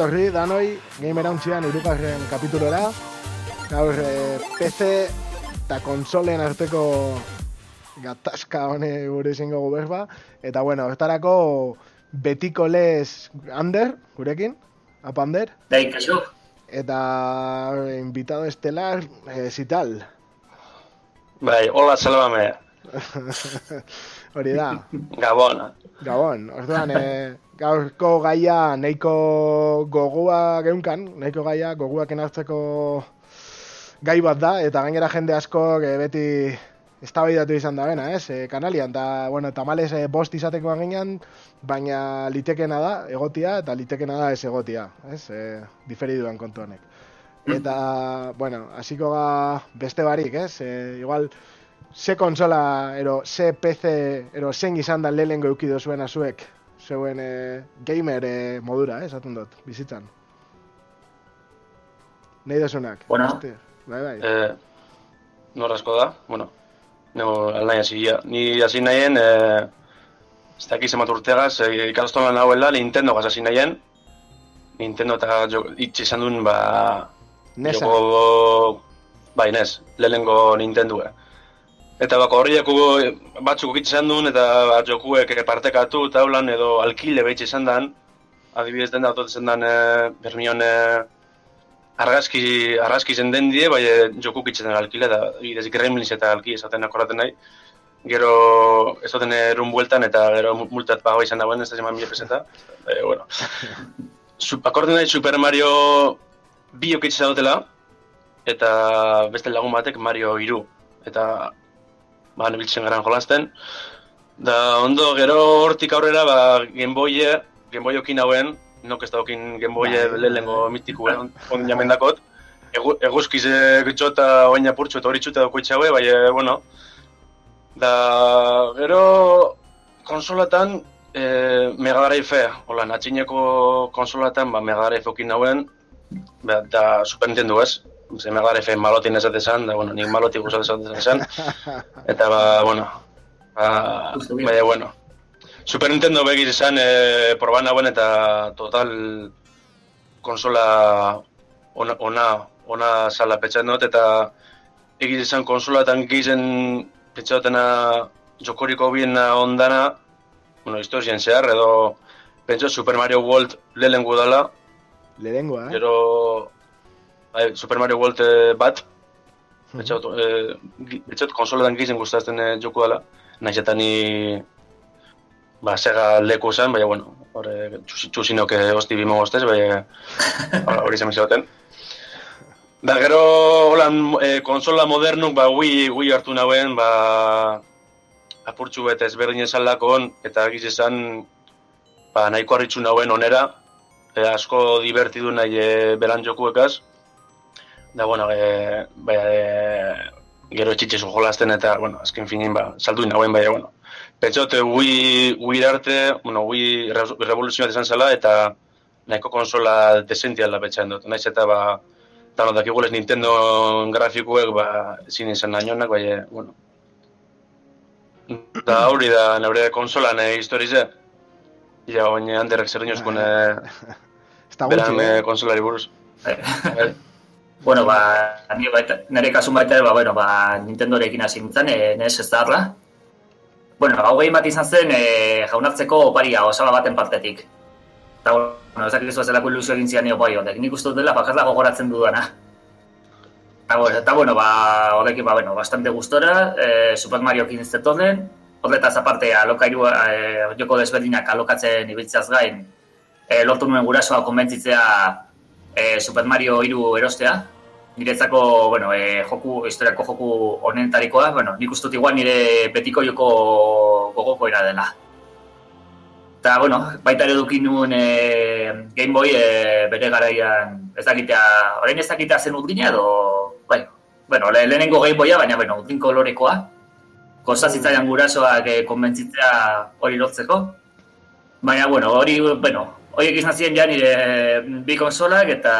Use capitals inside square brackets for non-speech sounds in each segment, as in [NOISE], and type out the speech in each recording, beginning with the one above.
etorri, danoi, Game Arauntzian irukarren kapitulora. Gaur, e, PC eta konsolen arteko gatazka hone gure izango guberba. Eta bueno, hortarako betiko lez Ander, gurekin, apa Ander? Bai, kaso. Eta invitado estelar, e, Zital. Bai, hola, salvame. [LAUGHS] Hori da. Gabon. Gabon, orduan, e, gaurko gaia nahiko gogua geunkan, nahiko gaia goguak enartzeko gai bat da, eta gainera jende asko e, beti eztabaidatu izan da bena, ez, e, kanalian, eta, bueno, tamales e, bost izateko aginan, baina litekena da, egotia, eta litekena da ez egotia, ez, e, diferiduan kontu honek. Eta, bueno, hasiko ga beste barik, ez, e, igual, ze konsola, ero, ze PC, ero, zen izan da lehengo eukido zuen azuek, zeuen e, gamer e, modura, eh, esaten dut, bizitzan. Nei dozunak. Bueno. Hostia, Bai, bai. Eh, norrazko da, bueno, nego aldain hasi. Ni hasi nahien, eh, ez dakiz emat urtegaz, eh, ikastolan nahuela, Nintendo gaz hasi nahien. Nintendo eta jo, itxe izan duen, ba... Nesa. Joko, bai, nes, lehenengo Nintendo. Eta bako horriak batzuk izan duen, eta bat jokuek partekatu eta holan edo alkile behitxe izan dan. Adibidez den da, otot izan dan, eh, Bermion, eh, argazki, argazki zen den die, bai eh, joku kitzen alkile, da, bidez gremlins eta alki esaten akoraten nahi. Gero, ez duten erun bueltan, eta gero multat pagoa izan dagoen, ez da zeman mila peseta. E, bueno. [LAUGHS] Akorden nahi Super Mario bi okitzen dutela, eta beste lagun batek Mario iru. Eta, ba, nebiltzen garan jolasten. Da, ondo, gero hortik aurrera, ba, Game Boy, Game Boy okin hauen, nok ez daukin Boy Bai, lehenengo mitiku, on, on jamendakot. Egu, eguzkiz gitxo eta oain apurtxo eta hori txuta dauko itxaue, bai, bueno. Da, gero konsolatan, e, Mega Drive, hola, natxineko konsolatan, ba, Mega Drive okin hauen, ba, da Super Nintendo ez. Ze Mega Drive malotin ez esan, da, bueno, nik malotik guztat ez esan. [LAUGHS] Eta, ba, bueno, ba, bien. baina, bueno. Super Nintendo begiz izan, e, proban hauen eta total konsola ona, ona, ona sala petxan dut, eta egiz izan konsolatan gizen petxatena jokoriko biena ondana, bueno, historien zehar, edo pentsa Super Mario World lehenengo dala, Lehengoa, eh? gero bai, Super Mario World eh, bat, eh, gi- betxot konsoletan gizen guztazten eh, joku dela, nahiz eta ni ba, sega leku zen, baina, bueno, hori txusi, txusinok eh, hosti bimo goztez, baina [LAUGHS] hori zen bizaten. Da, gero, holan, eh, konsola modernuk, ba, Wii, Wii hartu nauen, ba, apurtxu bet ezberdin esan lakon, eta egiz esan, ba, nahiko harritxu nauen onera, e, asko divertidu nahi e, beran jokuekaz. Da, bueno, e, bai, e, gero etxitxezu jolazten eta, bueno, azken finin, ba, saldu nagoen, bai, bueno. Pentsote, Wii, Wii arte, bueno, Wii re- revoluzioa izan zela, eta nahiko konsola desentiala betxan dut. Naiz eta, ba, eta no, dakigules Nintendo grafikuek, ba, ezin izan nainonak, bai, bueno. Da, hori da, neure konsolan e, historize. Ja, baina handerrek zer dinozkun, e, [LAUGHS] beran e, eh? konsolari buruz. [LAUGHS] Bai. Bueno, ba, ni baita, nire kasun baita, ba, bueno, ba, Nintendorekin hasi nintzen, e, nes ez darla. Bueno, hau gehi bat izan zen, e, jaunartzeko oparia, osaba baten partetik. Eta, bueno, ez dakizu zelako ilusio egin zian opai honek. Nik uste dela, bakarra gogoratzen dudana. Eta, bueno, eta, bueno, ba, horrekin, ba, bueno, bastante gustora, e, Super Mario kin ez den, horretaz aparte, alokairu, e, joko desberdinak alokatzen ibiltzeaz gain, e, lortu nuen gurasoa konbentzitzea e, Super Mario 3 erostea. Niretzako, bueno, e, joku, historiako joku honetarikoa, bueno, nik uste dut igual nire betiko joko gogokoena dela. Eta, bueno, baita ere dukin nuen e, Game Boy e, bere garaian, ez dakitea, orain ez dakitea zen urdina edo, bai, bueno, le, lehenengo Game Boya, baina, bueno, urdin kolorekoa. Kosta zitzaidan gurasoak e, konbentzitzea hori lortzeko. Baina, bueno, hori, bueno, horiek izan ziren ja nire bi konsolak eta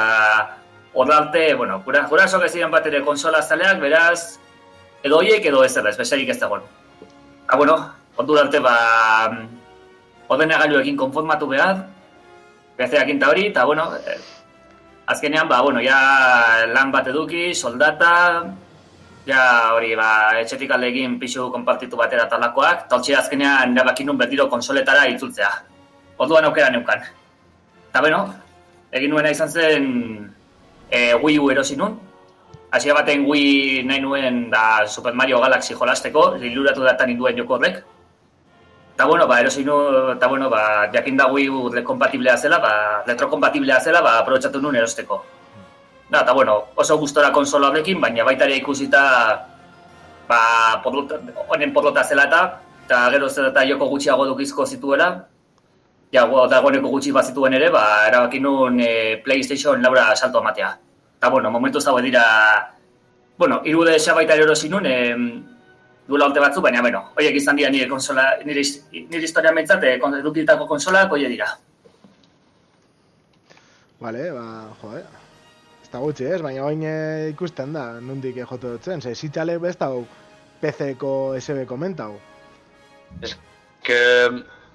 hor arte, bueno, gura, gurasoak ez ziren bat ere konsola zaleak, beraz, edo horiek edo ez errez, besarik ez dagoen. Ah, bueno, ordu arte, ba, ordenagailuekin konformatu behar, PC-ak inta hori, eta, bueno, eh, azkenean, ba, bueno, ja lan bat eduki, soldata, ja hori, ba, etxetik aldegin pixu konpartitu batera talakoak, eta hotxe azkenean erabakin nun berdiro konsoletara itzultzea. Orduan aukera neukan. Eta, bueno, egin nuena izan zen e, Wii U erosi nun. Asia baten Wii nahi nuen da Super Mario Galaxy jolasteko, liluratu datan induen joko horrek. Eta bueno, ba, erosi nu, eta bueno, ba, jakin da Wii U kompatiblea zela, ba, retrokompatiblea zela, ba, aprobetsatu nuen erosteko. Da, eta bueno, oso gustora konsola horrekin, baina baita ere ikusita ba, porlota, honen porlota zela eta, eta gero zer eta joko gutxiago dukizko zituela, ja, go, dagoeneko gutxi bazituen ere, ba, erabaki nuen e, PlayStation laura salto amatea. Eta, bueno, momentu dago dira, bueno, irude baita ere erosi nuen, e, duela urte batzu, baina, bueno, horiek izan dira nire konsola, nire, nire historia mentzat, e, edukitako konsola, horiek dira. Vale, ba, jo, eh. Ez da gutxi, ez? Baina bain ikusten da, nondik jotu dutzen. Ze, zitale bez da PC-ko SB komentau. Ez, que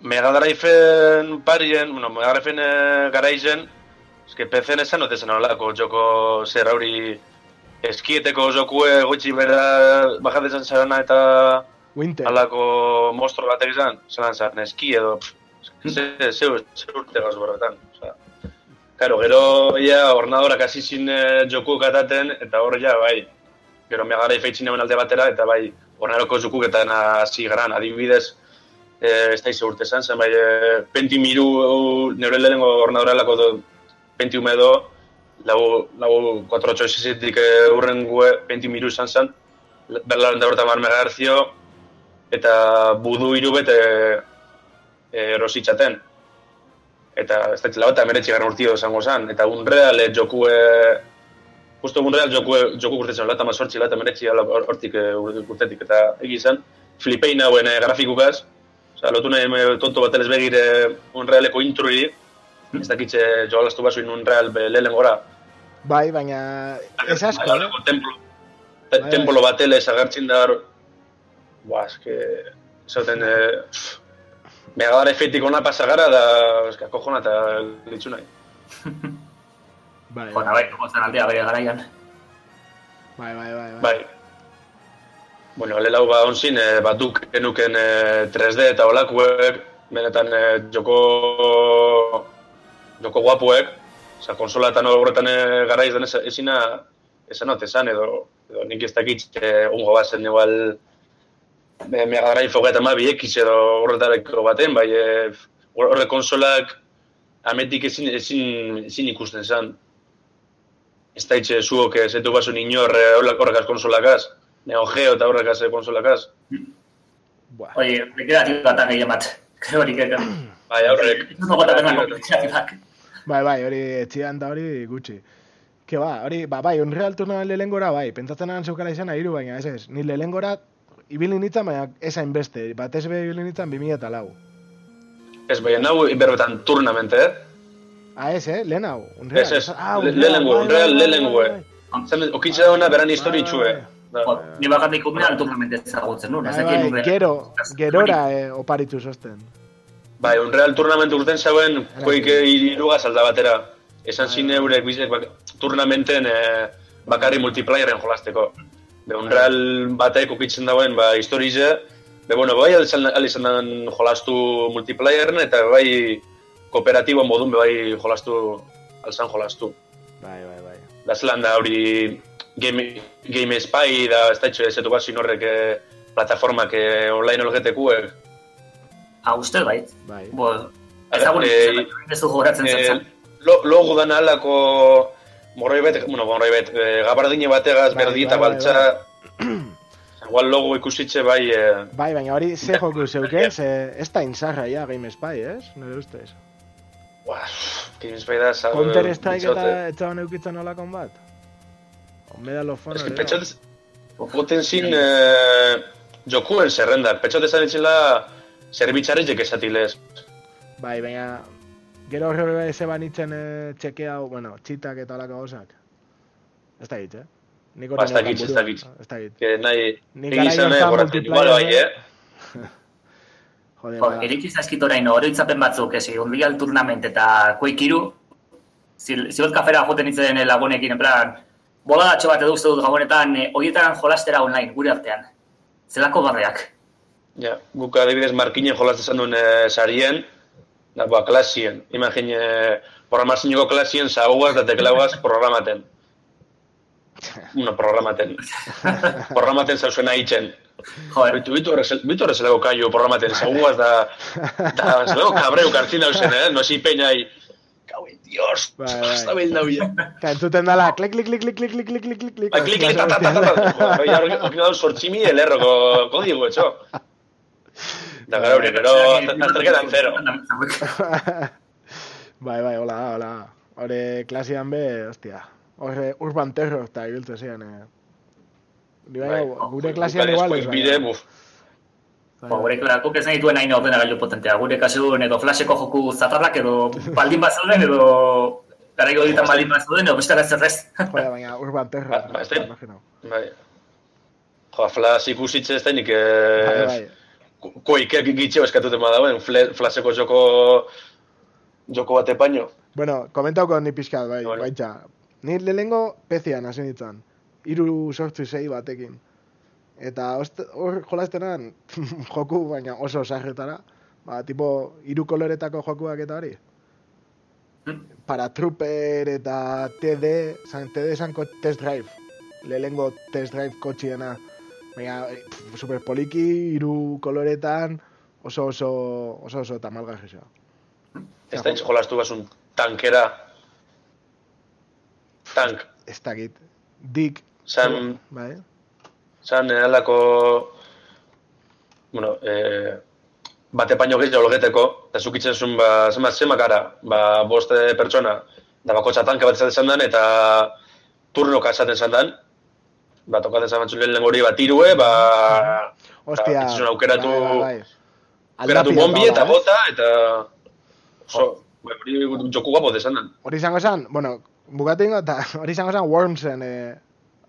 Mega Drive-en parien, bueno, Mega Drive-en eh, garaizen, que PC-en esan note zen holako joko zer hori eskieteko jokue gutxi bera bajatzen zarana eta Winter. alako monstro batek izan, zelan zaren eski edo, ze, ze, ze, ze urte gauz borretan. Karo, gero ja ornadorak hasi zin eh, joku kataten, eta hor ja, bai, gero Mega Drive eitzin alde batera, eta bai, ornadoko jokuketan hasi garan, adibidez, eh, ez da izo urte zen, zen bai, eh, penti miru, neure lehenengo ornadorelako do, penti edo, lau, lau 486-etik eh, urren gue penti miru izan zen, berlaren da horretan megaherzio, eta budu irubet eh, eh, erositzaten. Eta ez da txela bat, emeretzi gara urtio izango zen, eta Unreal eh, joku, eh, justo Unreal joku, joku urtetzen, lata mazortzi, lata emeretzi hortik urtetik, eta egi zen, flipein hauen grafikukaz, Osa, lotu nahi me tonto bat elez begir eh, Unrealeko intrui, ez dakitxe jogalaztu basuin Unreal be lehen gora. Bai, baina ez asko, eh? Alako templo, te, templo bat elez agertzen da, buah, eske, esaten, eh, megadare fetik ona pasagara da, eske, akojona eta litzu nahi. [LAUGHS] Bai, Jona, bai, bai, aldea bere garaian. bai, bai, bai, bai. Bai. Bueno, lelau ba onzin, e, batuk enuken e, 3D eta olakuek, benetan e, joko joko guapuek, oza, konsola eta horretan e, garaiz den ez- ezina esan esan, edo, edo nik ez dakit e, ungo bazen igual e, Mega Drive hogeita ma biekiz edo horretareko baten, bai e, horre konsolak ametik ezin, ezin, ezin ikusten zen. Ez da itxe zuok ez etu basun inor horrekaz konsolakaz. Neo Geo eta horrekaz e, konsolakaz. Buah. Oye, rekreatibak eta gehien bat. Hori, keka. Bai, aurrek. [LAUGHS] Bai, bai, hori etxian da hori gutxi. Ke ba, hori, ba, bai, Unreal Tournament lehenengora, bai, pentsatzen ahan zeukala izan hiru baina ez ez. Ni lehenengora ibili nintzen, baina ez hainbeste. Batez be ibili nintzen 2000 eta lau. Ez, bai, nau berbetan turnamente, eh? Ah, ez, eh? Lehen hau, Unreal. Ez, ez, Ah, le- Unreal, lehenengo, bai, Unreal bai, bai, lehenengo, bai, eh. okitxe dauna beran histori Bai, bai, Ni bakarrik unean turnamente ezagutzen nuen. ez Bai, dakit bai, nuen- gero, gerora eh, oparitu zosten. Bai, Unreal turnament urten zauen, koik iruga salda batera. Esan zin eurek bizek bak, turnamenten eh, bakarri multiplayeren jolasteko. Be, Unreal batek okitzen dauen, ba, historize, be, bueno, bai, alizan, jolastu multiplayeren, eta bai, kooperatibo modun bai jolastu, alzan jolastu. Bai, bai, bai. Da zelan da hori Game, game Spy da ez da etxe ezetu bazin horrek eh, plataformak eh, online olgetekuek. Ah, uste bait. Bai. Bo, ezagun Eh, ez du gogoratzen Eh, zen. lo, logo dan alako morroi bet, bueno, morroi bet, eh, gabardine bategaz Bai, berdita bai, bai, baltza. [CLEARS THROAT] Igual logo ikusitxe bai, eh, Bai, baina hori ze [LAUGHS] joku zeuken, ze ez da inzarra ja Game Spy, ez? Nire ustez. buah, Game Spy da, Counter Strike eta etxaban eukitzen olakon bat? O Medal of Honor, Ez petxot, goten zin eh, jokuen zerrendak, petxot ezan etxela zerbitzarrizek esatilez. Bai, baina gero horre ze banitzen e, txeke hau, bueno, txitak eta olako gauzak. Ez da hitz, eh? Nik hori Ba, ez neukan dakit, ez buruan. dakit. Ez da hitz. Que nahi, Ni egin garai izan goratzen multiplayer, igual bai, eh? eh? [LAUGHS] Jode, Jo, bada. iritsi zaizkit orain oroitzapen batzuk, ezi, Unreal Tournament eta Quake iru, zil, zilot kafera joten itzen lagunekin, en plan, boladatxo bat edo uste dut gabonetan, e, horietan jolastera online, gure artean. Zelako barreak. Ja, guk adibidez markinen jolaz esan duen e, sarien, da, ba, klasien. Imagin, e, programazinoko klasien zaguaz eta teklauaz programaten. Bueno, programaten. programaten zauzen aitzen. Joder, Bitu, bitu horrez- bitu horrezelako kaio programaten zaguaz da, da, zelako kabreu kartzin dauzen, eh? No si peña ahí. Kauen, dios, Bai, bai. [LAUGHS] hasta bil daude. Ka entzuten dala, klik, klik, klik, klik, klik, klik, klik, klik, klik, klik. Klik, klik, ta, ta, ta, ta, ta. Bai, hori hori da sortzimi elerroko kodigo, etxo. Da, gara hori, gero, azterketan zero. bai, bai, hola, hola. Hore klasian be, hostia. Hore Urban Terror eta ibiltze zian, eh. Bai, gure klasian igual ez, Bide, buf. Ba, gure klarako ez nahi duen hain ordenagailu potentea. Gure kasun edo flasheko joku zatarrak edo baldin bat zauden edo garaiko ditan baldin bat zauden edo beste zerrez. Joder, baina Urban Terror. Ba, ba, ez. Bai. Jo, flash ikusitze ez da nik, Bai, eh, bai. koikek gitxeo eskatuten badauen, fle- flasheko joko, joko bate paino. Bueno, komentauko ni pixkat, bai, Vale. baitza. Ni lehenengo pezian hasi nintzen. Iru sortzi sei batekin. Eta hor jolastenan [LAUGHS] joku, baina oso sarretara. Ba, tipo, iru koloretako jokuak eta hori. Paratrooper eta TD, san, TD zanko test drive. Lehenengo test drive kotxiena. Baina, eh, super poliki, iru koloretan, oso oso, oso oso tamalgarri zea. Ez da jolastu basun tankera. Tank. Ez dakit. Dik. Zan, Bai. Zan eralako, bueno, eh, bate paino gehiago logeteko, eta zukitzen zuen, ba, zema, zema gara, ba, boste pertsona, da bakotxa tanka bat esaten dan, eta turnoka esaten zan dan, ba, tokaten zan batzun lehen hori bat irue, ba, Ostia. Ba, aukeratu- bai, bai, bai. aukeratu bombi eta eh? bota, eta, ba, hori joku guapo desan Hori izango zen, bueno, bukatu ingo, eta [LAUGHS] hori izango zen Wormsen eh,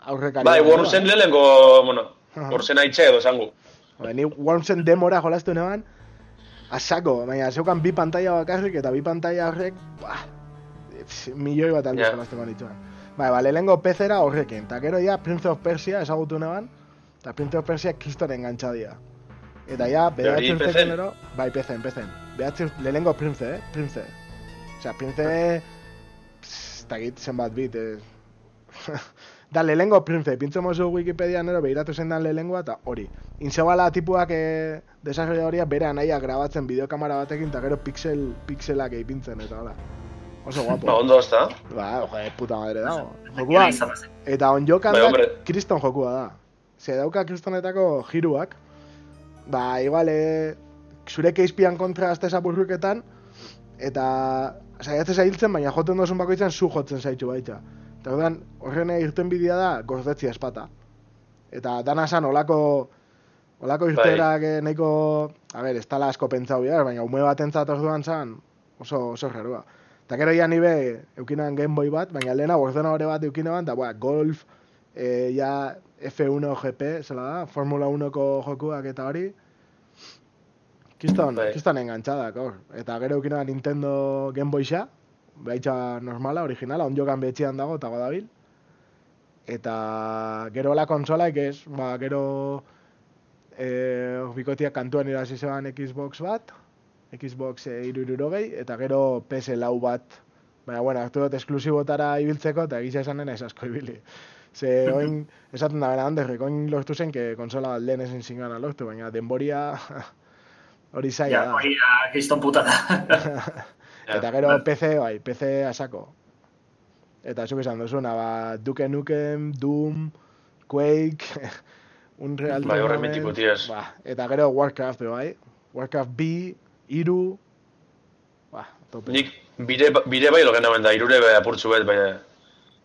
aurrekari. Bai, Wormsen no? lehenengo, bueno. Wormsen haitxe edo zango. Bai, ni Wormsen demora jolastu neban, asako, baina zeukan bi pantalla bakarrik, eta bi pantalla horrek, pff, milioi bat aldiz Ja. jolastu nituen. Bai, ba, lehenengo pezera horrekin, eta gero ja Prince of Persia ezagutu neban, eta Prince of Persia kristoren gantxadia. Eta ja, behatzen zeken ero, bai, pezen, pezen. Behatzen, lehenengo Prince, eh? Prince. Osea, Prince, ez dakit zenbat bit, eh. [LAUGHS] da, lehenengo Prince, pintzen mozu Wikipedian ero, behiratu zen dan lehenengoa, eta hori. Inzebala tipuak eh, desarrolladoria bere anaia grabatzen bideokamera batekin, eta gero pixel, pixelak eipintzen, eta hola. Oso guapo. Ba, ondo ez da. Ba, joder, puta madre dago. Jokua. Eta onjokan Bai, da, kriston jokua da. Ze dauka kristonetako jiruak, ba, igual, e, zure keizpian kontra azte zapurruketan, eta saiatzen zailtzen, baina joten dozun bakoitzan zu jotzen zaitu baita. Eta horren irten bidea da, gordetzia espata. Eta dana zan, olako, olako irteerak bai. nahiko, a ber, ez tala asko pentsau behar, baina ume bat entzat orduan zan, oso, oso rarua. Eta gero ja nibe, eukinan Game Boy bat, baina lehena ordenadore bat eukinan, eta boa, golf, e, ja F1 GP, zela da, Formula 1ko jokuak eta hori. Kiston, Bai. kiston engantzak, hor. Eta gero eukinan Nintendo Game Boy xa, baitza normala, originala, onjokan betxian dago, eta godabil. Eta gero la konsolaik ez, ba, gero e, bikotiak kantuan irasi zeban Xbox bat, Xbox e, irururogei, eta gero PS lau bat. Baina, bueno, hartu dut esklusibotara ibiltzeko, eta egisa esan dena ez asko ibili. Ze, oin, [LAUGHS] esaten da bera handerrek, oin lortu zen, que konsola bat lehen ezin zingana lortu, baina denboria [LAUGHS] hori zaila Ja, da. hori da, kriston puta da. [LAUGHS] Eta gero PC, bai, PC asako. Eta zuk esan duzuna, ba, Duke Nukem, Doom, Quake, [LAUGHS] Unreal Bai, horre Tournament, mitiko, tías. Ba, eta gero Warcraft, bai. Warcraft B, Iru, ba, tope. Nik bire, bire bai logen da, irure be apurtzu bet, bai,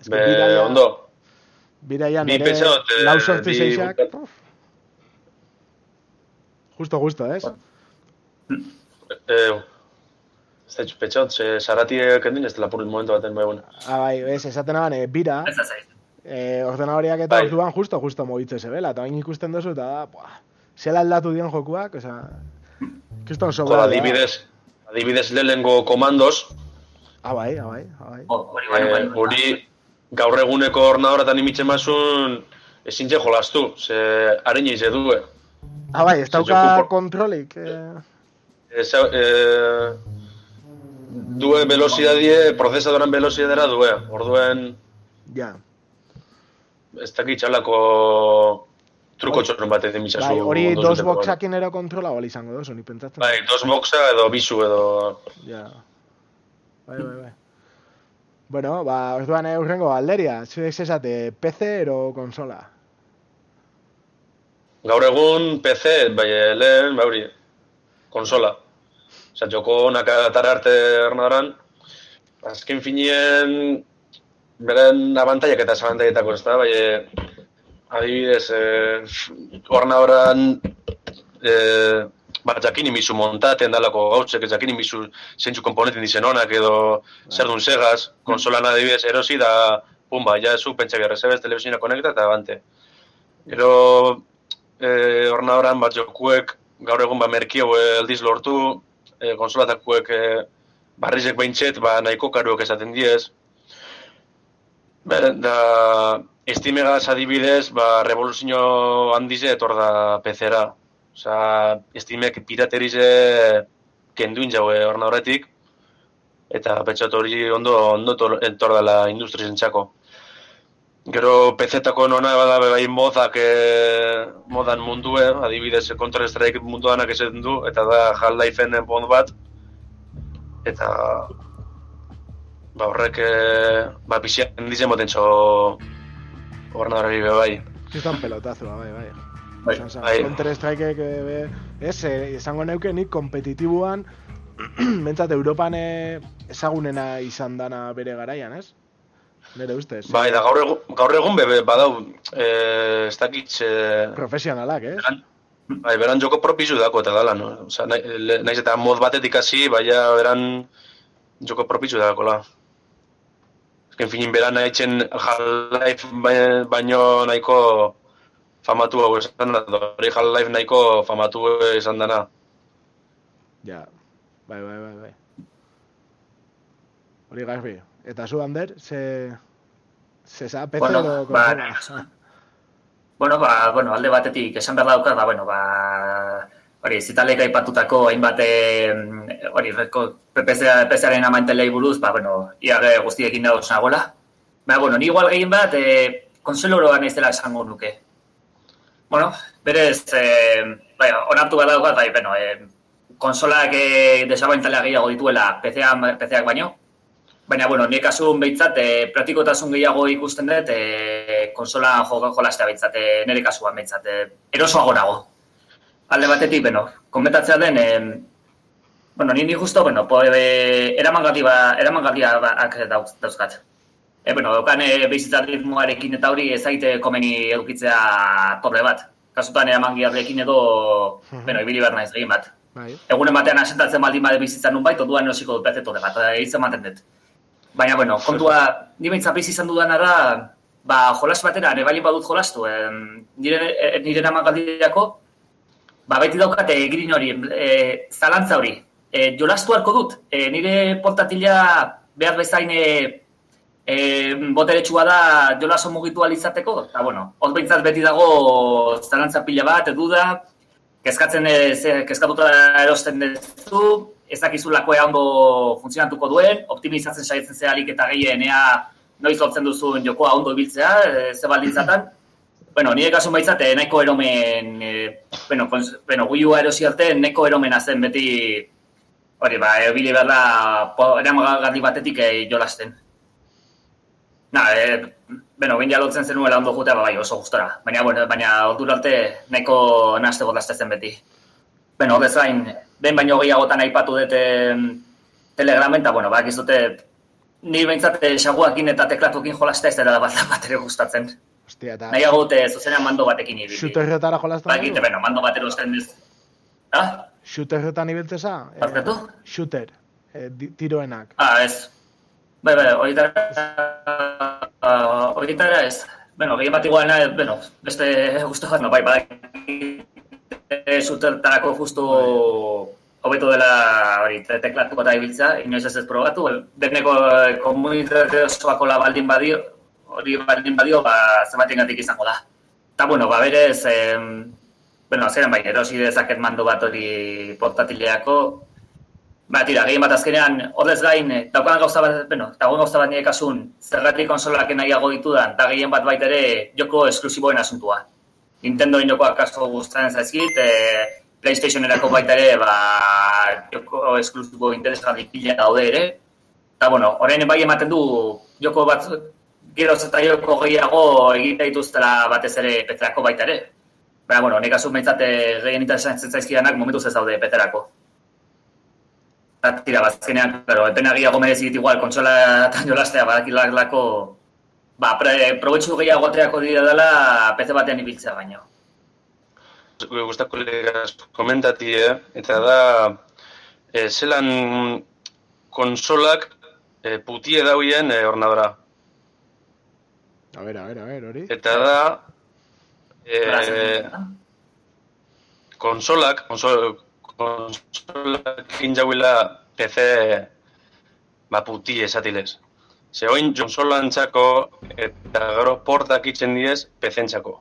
que be, biraia- ondo. Biraia Bi nere pentsa dut, eh, lau sortzi seixak. Justo, justo, ez? Eh, ez da petxot, ze saratiek endin ez dela purut momentu baten, bai, bueno. Ah, bai, ez, esaten aban, eh, bira, Ez da zaiz. eh, ordenadoriak eta Bai. orduan justo, justo mogitze zebela, eta bain ikusten duzu, eta da, buah, zela aldatu dion jokuak, osea, Kriston Jo, sobra. adibidez, adibidez lehengo komandos, Ah, bai, ah, bai, ah, bai. Oh, hori bai, eh, bai, bai. hori gaur eguneko ordenadoratan imitzen mazun ezin je jolastu, ze harin eize du. Ah, bai, ez dauka kontrolik. Eh, Ez, eh, due velocidadie, prozesadoran velocidadera due. Orduen, ja. ez dakit txalako truko txorren bat egin mitzazu. Bai, hori dos boxakin ero kontrola bali izango dozu, ni pentsatzen. Bai, dos boxa edo bisu edo... Ja. Bai, bai, bai. Bueno, ba, orduan eh, urrengo alderia. Zuek esate, PC ero konsola. Gaur egun PC, bai, eh, lehen, bai, konsola. Osa, joko honak arte ernadoran, azken finien, beren abantaiak eta zabantaietako, ez da, bai, adibidez, eh, ornadoran, eh, ba, jakin imizu montaten dalako gautzek, jakin imizu zeintzu komponenten dizen onak edo zer dun segaz, konsolan adibidez erosi da, pumba, ja zu pentsa behar, zebez telebizioa konekta eta abante. Gero, eh, ornadoran bat jokuek gaur egun ba merkio aldiz lortu, eh, konsolatakuek eh, barrizek behintzet, ba nahiko karuak esaten diez. Da, estimegaz adibidez, ba, revoluzio handize etor da PC-ra. Osa, estimek piraterize kenduin jaue ornadoretik, eta pentsatu hori ondo, ondo tor- etor dela industrizentzako. Gero PC-tako nona bada bai modak e, modan mundue, adibidez Counter Strike munduanak esaten du, eta da Half-Lifeen bond bat, eta ba horrek e, ba pixian dizen botentxo ordenadorari be bai. Kriston pelotazoa, bai, bai. Bai, Esan zan, bai. Counter Strike be, ez, eh, esango neuke nik kompetitiboan, bentsat [CLEARS THROAT] Europan eh, ezagunena izan dana bere garaian, ez? Nere ustez. Bai, da gaur egun, gaur egun be, be badau, e, ez dakit, e, Profesionalak, ez? beran, bai, beran joko propizu dako eta dala, no? Osa, naiz eta mod batetik hasi, baina beran joko propizu dako, la. Ezken finin beran nahi txen Half-Life bai- baino nahiko famatu hau esan da, hori Half-Life nahiko famatu esan dana. Ja, bai, bai, bai, bai. Hori garbi. Eta zu, Ander, ze... Ze za, PC Bueno, edo ba, konsola? Bueno, ba, bueno, alde batetik esan behar daukat, ba, bueno, ba, hori, zitalek aipatutako hainbat, hori, PPZ-aren amaintelei buruz, ba, bueno, iage guztiekin dago nagoela. Ba, bueno, ni igual gehien bat, eh, konsoloroa naizela esango nuke. Bueno, berez, eh, bai, onartu bat daukat, bai, bueno, eh, konsolak eh, desabaintalea gehiago dituela PC-ak PC baino, Baina, bueno, nire kasun behintzat, e, praktikotasun gehiago ikusten dut, e, konsola jo, jolastea behintzat, e, nire kasuan behintzat, e, erosoago nago. Alde batetik, bueno, komentatzea den, e, bueno, nini justo, bueno, po, e, eramangarri ba, eramangarriak dauz, dauzkat. E, bueno, dokan e, bizitza ritmoarekin eta hori ezaite komeni edukitzea torre bat. Kasutan eramangarriekin edo, Mhm. bueno, ibili behar naiz egin bat. Bai. Egunen batean asentatzen baldin bade bizitzan nun bait, orduan erosiko dut torre bat, eta hitz ematen dut. Baina, bueno, kontua, ni behintzat bizi izan dudana da, ba, jolas batera, ne bali badut jolastu, em, nire, e, nire namangaldiako, ba, beti daukate egin hori, e, zalantza hori, e, jolastu harko dut, e, nire portatila behar bezain e, e, boteretsua da jolaso mugitu izateko, eta bueno, hor behintzat beti dago zalantza pila bat, duda, kezkatzen ez, kezkatuta erosten duzu, ez dakizulako ea ondo funtzionatuko duen, optimizatzen saiatzen zea alik eta gehien ea noiz lortzen duzun jokoa ondo ibiltzea, e, ze baldintzatan. Bueno, nire kasu baitzat, eh, nahiko eromen, e, bueno, kons, bueno, U erosi arte, nahiko eromena zen beti, hori, ba, ebili behar da, eramagarri batetik e, jolasten. Na, e, bueno, behin jalotzen zenuela ondo jutea, ba, bai, oso gustora. Baina, bueno, baina ordura arte nahiko naste zen beti. Bueno, horrez gain, behin baino gehiagotan aipatu dute telegramen, eta, bueno, bak dute ni behintzat eh, xaguakin eta teklatukin jolastea ez dela bat [LAUGHS] bat ere gustatzen. Hostia, eta... Nahiago dute zuzenean mando batekin ibili. Shooterretara jolazten Bakite, bueno, mando bat erosten ez. Ah, Shooterretan ibiltzeza? Eh, Barkatu? shooter. Eh, tiroenak. ah, ez. Bai, bai, horietara, uh, horietara ez. Bueno, gehien bat igual, nahi, bueno, beste gustu bat, no, bai, bai, zutertarako justu hobeto dela hori te- teklatuko eta ibiltza, inoiz ez ez probatu, deneko eh, komunitate osoako la baldin badio, hori baldin badio, ba, zenbatengatik izango da. Eta, bueno, ba, berez, em, bueno, azkenean bai, erosi dezaket mando bat hori portatileako, Ba, tira, gehien bat azkenean, horrez gain, eh, daukan gauza bat, bueno, dagoen gauza bat nire kasun, zergatik konsolak nahiago ditudan, eta gehien bat baita ere joko esklusiboen asuntua. Nintendo jokoak asko gustatzen zaizkit, e, PlayStationerako baita ere, ba, joko esklusibo interesgarri pila daude ere. Eta, bueno, orain bai ematen du, joko bat, geroz eta joko gehiago egite dituztela batez ere peterako baita ere. Baina, bueno, nik asun behintzat eh, gehien interesatzen zaizkidanak momentuz ez daude peterako. Eta tira, bazkenean, pero epenagiago merezit igual, kontsola eta jolastea badakilako, ba, pre, probetxu gehiago ateako dira dela PC batean ibiltzea baino. Gure gustako legaz komentati, eh? eta da, e, zelan konsolak e, putie dauien e, ornadora. A ver, a ver, a ver, hori. Eta da, e, konsolak, konsol, konsolak injauila PC ba puti esatilez. Ze oin eta gero portak itzen diez PC-entzako.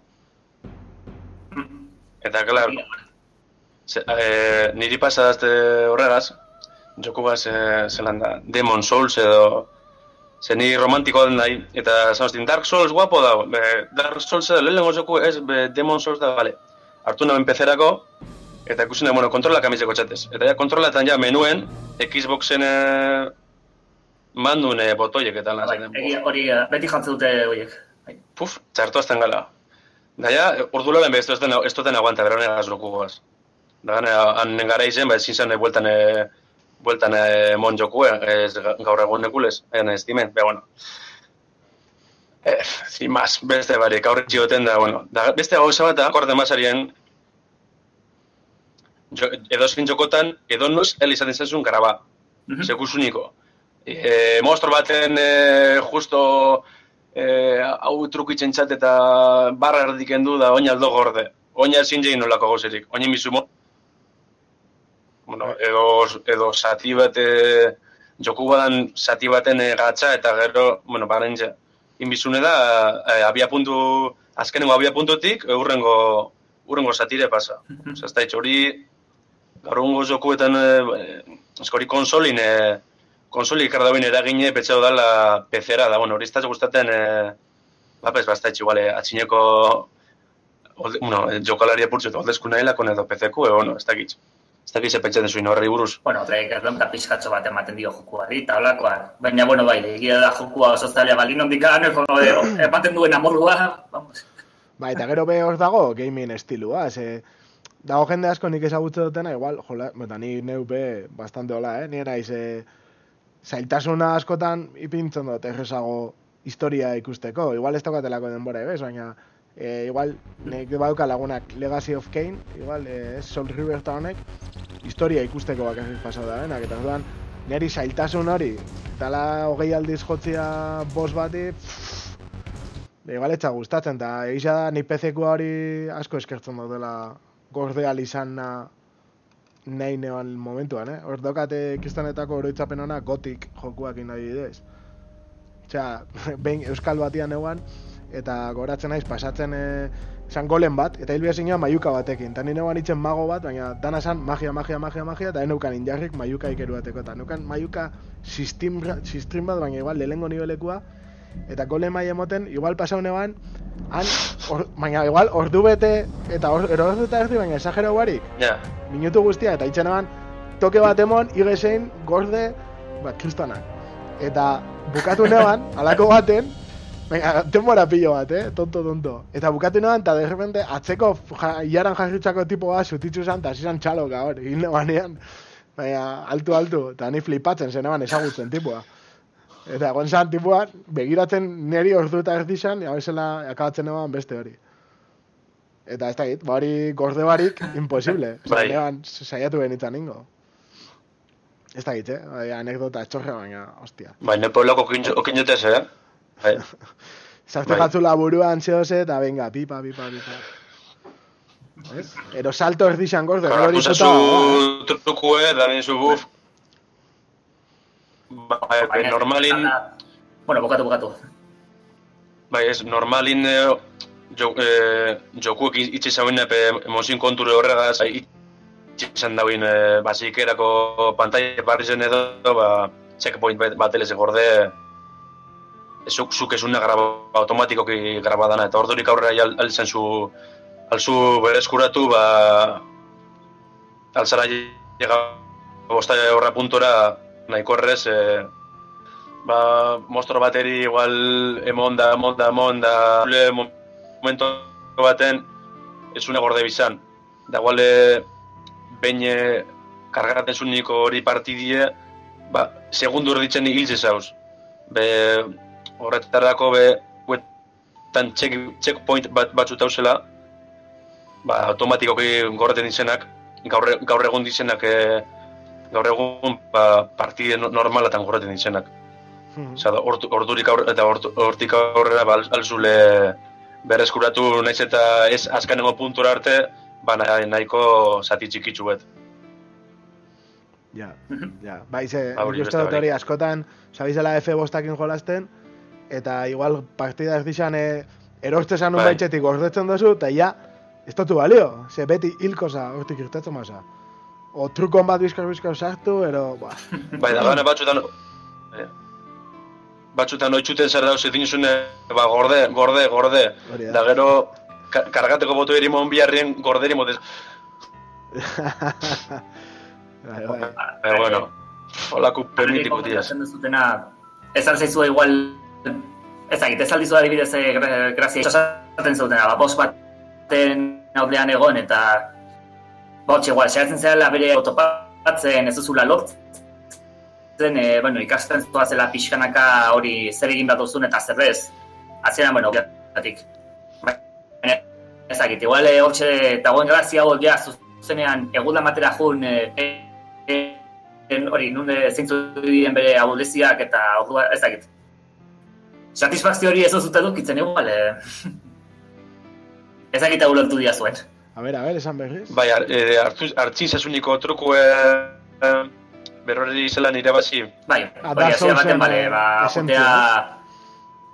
Eta, klar, ze, e, niri pasadazte horregaz, joku bat ze, zelan da, Demon Souls edo, ze niri romantiko den nahi, eta zanoztin, Dark Souls guapo da, be, Dark Souls edo, lehenengo joku ez, be, Demon Souls da, bale. Hartu naben pezerako, eta ikusten da, bueno, kontrola kamitzeko txatez. Eta ja, kontrolatan ja, menuen, Xboxen e, mandun e, botoiek eta lan. Bai, zaten. egia, hori, eh, beti jantzen dute horiek. Bai. Puf, txartu azten gala. Da ja, ordu lehen ez duten, ez duten aguanta, bera honegaz loku goaz. Da gane, han gara izen, ba, ezin zen bueltan, e, bueltan e, mon joku, eh, ez ga- gaur egun nekulez, egin ez dimen, be, bueno. Eh, sin más, beste barik, aurre txioten da, bueno. Da, beste gauza bat, akorde masarien, jo, edo jokotan, edo noz, hel izaten garaba, Mhm. sekusuniko. E, monstro baten e, justo e, hau trukitzen txat eta barra erdiken du da oina aldo gorde. Oina ezin jein nolako gauzerik. Oina mizumo. Bueno, edo, edo zati bat, e, joku badan zati baten e, gatza eta gero, bueno, barentxe. Inbizune da, e, abia puntu, azkenengo abia puntutik, e, urrengo, urrengo zatire pasa. Ez da hitz hori, gaur jokuetan, e, eskori konsolin, e, konsoli ikardabin eragine petxau dala pezera, da, bueno, hori ez da gustaten, e, ba, pues, basta itxu, igual, atxineko, olde, bueno, e, jokalari apurtzu, oldezku nahi lakon edo pezeku, e, bueno, ez dakit. Ez dakit ze pentsatzen zuen horri buruz. Bueno, Drake ez eta pixkatxo bat ematen dio jokuari, eta holakoa. Baina, bueno, bai, egia da jokua oso zaila balin ondikan, [CLEARS THROAT] ematen duen amorrua, vamos. Ba, eta gero be hor dago gaming estilua, ze dago jende asko nik ezagutze dutena, igual, jola, eta ni neu be bastante hola, eh? Ni naiz, e, zailtasuna askotan ipintzen dut errezago historia ikusteko. Igual ez daukatelako denbora, ebes, baina e, igual nek badauka lagunak Legacy of Kain, igual e, ez Soul River honek, historia ikusteko bakarrik pasau da, benak, eta orduan, neri zailtasun hori, eta la hogei aldiz jotzia bos bati, pff, igual etxa gustatzen, eta egisa da, ni PC-ko hori asko eskertzen dutela gordea izan nahi neoan momentuan, eh? Hor daukate kristonetako oroitzapen ona gotik jokuak nahi bidez. Osea, [LAUGHS] behin euskal batian neuan, eta goratzen naiz pasatzen e, zan golen bat, eta hilbia zinua maiuka batekin. Eta ni neuan itzen mago bat, baina dana zan magia, magia, magia, magia, eta eneukan injarrik maiuka ikeruateko. Eta neukan maiuka sistim, sistim bat, baina igual lehengo nibelekua, eta gole mai emoten, igual pasau neban, han, or, baina igual ordu bete, eta or, ero ordu eta erdi, baina esagerau barik, Ja, minutu guztia, eta itxen eban, toke bat emon, igesein, gorde, bat, kristonak. Eta bukatu neban, [LAUGHS] alako baten, baina, denbora pilo bat, eh? tonto, tonto. Eta bukatu neban, eta de repente, atzeko ja, iaran jarritzako tipo bat, sutitzu zan, eta zizan txaloka, hor, nebanean. Baina, altu, altu, eta ni flipatzen zen eban ezagutzen tipua. Eta egon zan tipua, begiratzen neri ordu eta erdi zan, ja bezala akabatzen eban beste hori. Eta ez dakit, ba hori gorde barik, [LAUGHS] imposible. Osa, Bai. neban saiatu benitzen ingo. Ez dakit, eh? Bai, anekdota txorra baina, ostia. bai, ne puebloko okinotez, eh? Bai, [LAUGHS] Zarte Bai. jatzula buruan zehose, eta venga, pipa, pipa, pipa. Ez? Ero salto ez dixan gorde, bada, su trukue, da bien su Ba, bai, normalin, Bueno, bukatu, bukatu. bai, ez, normalin eh, jo, eh, jokuek itxe zauen epe emozin konture horregaz, bai, itxe izan dauin eh, basikerako pantalla barri zen edo, ba, checkpoint bat bat eleze gorde, zuk, zuk ez una graba, automatikoki grabadana, eta ordurik aurrera ja altzen zu, alzu berezkuratu, ba, alzara llega bosta horra puntora nahiko eh, ba, mostro bateri igual emon da, emon da, emon da, momento baten ez una gorde bizan. Da igual eh, behin eh, kargaten zuniko hori partidie, ba, segundu erditzen hiltze zauz. Be, horretarako be, huetan check, checkpoint bat batzu tauzela, ba, automatikoki gorreten izenak, gaur, e- gaur egun dizenak, e, gaur egun ba, partide no- normalatan gorreten. Mhm. Osea, da, ordu- ordurik aurre, eta hortik aurrera ba, al- alzule berreskuratu naiz eta ez azkenengo puntura arte, ba, na- nahiko zati txikitsu bet. Ja, ja. Bai, ze, Ba, dut hori askotan, sabizela F bostakin jolasten, eta igual partida ez dixan e, erostezan un Bai. baitxetik gordetzen dozu, eta ja, ez balio. Ze beti hilkoza hortik irtetzen masa. O trukon bat bizkar bizkar sartu, ero, ba, [LAUGHS] Bai, da gana batzutan... eh, batzutan oitzuten zer dauz ezin zune, ba, gorde, gorde, gorde. hori Da da. gero, ka kargateko boto erimon biharrien gorderi modez. [LAUGHS] bai, bai. Pero bueno, holako permitiko duzutena, ez alzaizua igual, ez dakit, ez aldizu adibidez eh, gra- grazia esaten zutena, ba, bost baten aurrean egon, eta botx igual, xeratzen zela bere autopatzen ez duzula lortzen, e, bueno, ikasten zela pixkanaka hori zer egin bat duzun eta zer ez. Azieran, bueno, biatik. Baina, ez dakit, igual eh, hortxe dagoen grazia hau ja zuzenean egulan batera jun e, e, en, hori, nun eh, zeintzu diren bere abuleziak eta ordua, ez dakit. Satisfakzio hori ez duzute dukitzen igual, eh. [LAUGHS] ez dakit ulertu dia zuen. A ber, a ber, esan berriz. Bai, ar, e, hartu, hartzin zasuniko truku e, berrori zelan irabazi. Bai, Ah, hori hasiera baten, bale, eh, ba, jotea,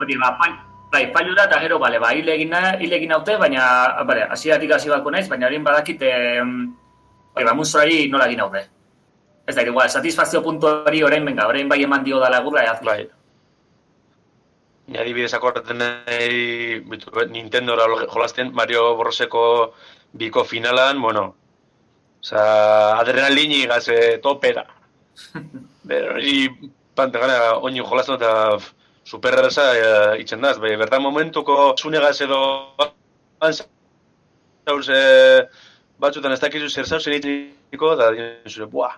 hori, ba, pal, bai, pailura eta gero, bale, ba, hile egin, naute, baina, bale, hasieratik hasi bako naiz, baina hori badakit, eh, hori, ba, mustrari nola egin naute. Ez da, igual, satisfazio puntu hori orain, venga, orain bai eman dio dala gurra, eaz, Bai. Ni adibidez akordaten nahi Nintendo jolasten Mario Borroseko biko finalan, bueno, Osa, adrenalini gaze topera. [LAUGHS] Pero hori pantegana oinu jolastu eta pf, super erraza e, itzen daz. Be, bertan momentuko zunegaz edo zauz e, batzutan ez dakizu zer zauz egiteko, da dien zure, buah,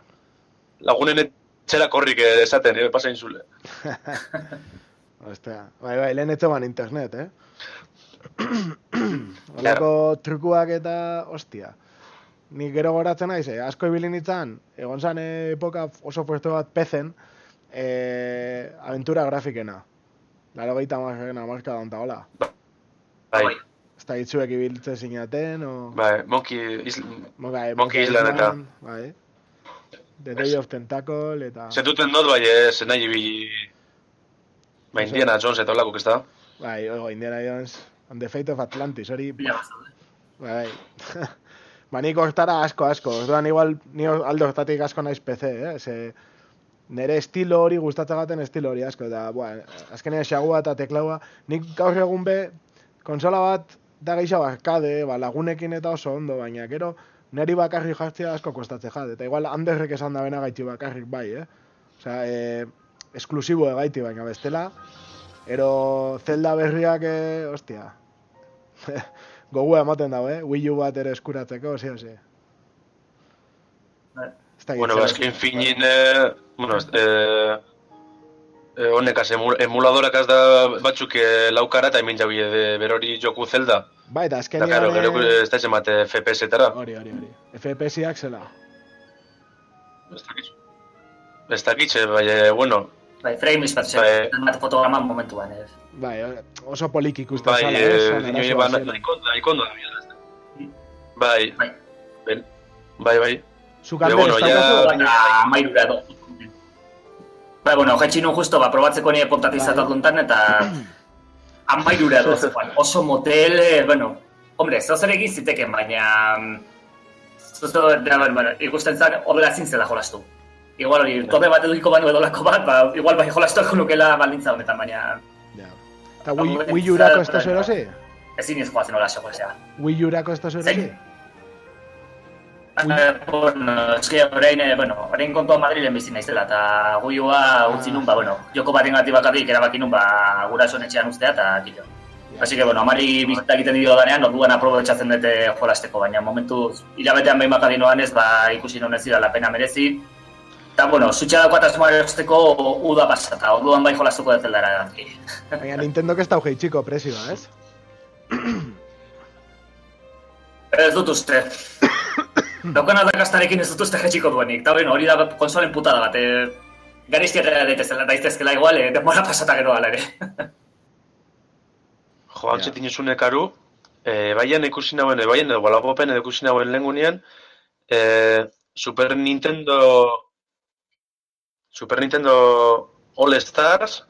lagunen etxera korrik eh, esaten, eh, pasain zule. [LAUGHS] Ostea, bai, bai, lehen etxoban internet, eh? Olako trukuak eta, ostia. Ni gero goratzen naiz, eh? asko ibili nintzen, egon zan epoka oso fuerte bat pezen, eh, aventura grafikena. Laro gaita markena marka da hola. Bai, Ez da hitzuek ibiltzen zinaten, o... bai, Monkey Isl... Bai, Monkey Island eta- Bai. The Day of Tentacle eta... Zetuten dut, bai, ez nahi bi... Ba, Indiana Jones eta olako, ez da? Bai, oigo, Indiana Jones, and the Fate of Atlantis, hori... Bila. Bai. [LAUGHS] ba, nik hortara asko, asko. Orduan igual, ni aldo hortatik asko naiz PC, eh? Ze, nere estilo hori gustatzen gaten estilo hori asko. Eta, bua, azkenean xagua eta teklaua. Nik gaur egun be, konsola bat da gehiago arkade, ba, lagunekin eta oso ondo, baina gero neri bakarrik jartzea asko kostatze jat. Eta igual handerrek esan da bena gaiti bakarrik bai, eh? Osea, eh, esklusibo egaiti, baina bestela, ero Zelda berriak, eh, ostia, [LAUGHS] gogua ematen dago, eh? Wii U bat ere eskuratzeko, ose. Bai. Ez dakit Bueno, zer- ba, finin, eh, bueno, ez- eh, eh, honekaz, emu- emuladorakaz da batzuk eh, laukara eta hemen jabi de berori joku zelda. Bai, eta Da, azkenean... karo, gero eh, ez da zemate FPS-etara. Hori, hori, hori. FPS-iak zela. Ez dakitzu. Ez dakitze, bai, eh, bueno, Bai, frames bat Bai. zen, bat fotograma momentuan, ez. Bai, oso polik ikusten bai, zala, eh, eh? Zan dino, arazoa ba, zela. nahiko nahiko ondo da bila, ez da. Bai, Bai. ben, bai, bai. Zukalde, bueno, ez baina amairura edo. Bai, bueno, jetxi nun justo, ba, probatzeko nire portatizatu Bai. duntan, eta [CLEARS THROAT] amairura zegoen. [LAUGHS] Oso motel, eh, bueno, hombre, zeu zer egin ziteken, baina... mm, Zuzo, da, bueno, ikusten zen, horrela ezin zela jolastu. Igual hori, tode bat edukiko banu edolako bat, ba, igual bai jolastuako [LAUGHS] nukela baldintza honetan, baina Ja. Eta Wii, Wii U-rako ez tozu erosi? ezin ez joazen hola jolasea. Wii U-rako ez tozu erosi? Zein? Eh, bueno, eske orain, eh, bueno, orain kontua Madrilen bizi naizela eta guioa utzi nun, ba, bueno, joko baten gati bakarrik erabaki nun, ba, gurasoen etxean ustea eta kito. Así que, bueno, amari bizita egiten dio danean, orduan aprobetxatzen dute jolasteko, baina momentu hilabetean behin bakarri noan ez, ba, ikusi non ez dira la pena merezi. Eta, bueno, zutxa daukat asmoa erosteko uda pasata, orduan bai jolasteko dut zeldara edatki. Baina Nintendo ez daugei txiko presioa, ez? Ez dut uste. Daukan aldakastarekin ez dut uste jetxiko duenik. Eta bueno, hori da konsolen putada bat. E, Gariztiak daitezela, daitezkela igual, e, demora pasata gero ala ere. Jo, antxe tinezune karu, e, baian ikusi nauen, e, baian edo balagopen edo ikusi nauen lehen e, Super Nintendo Super Nintendo All Stars,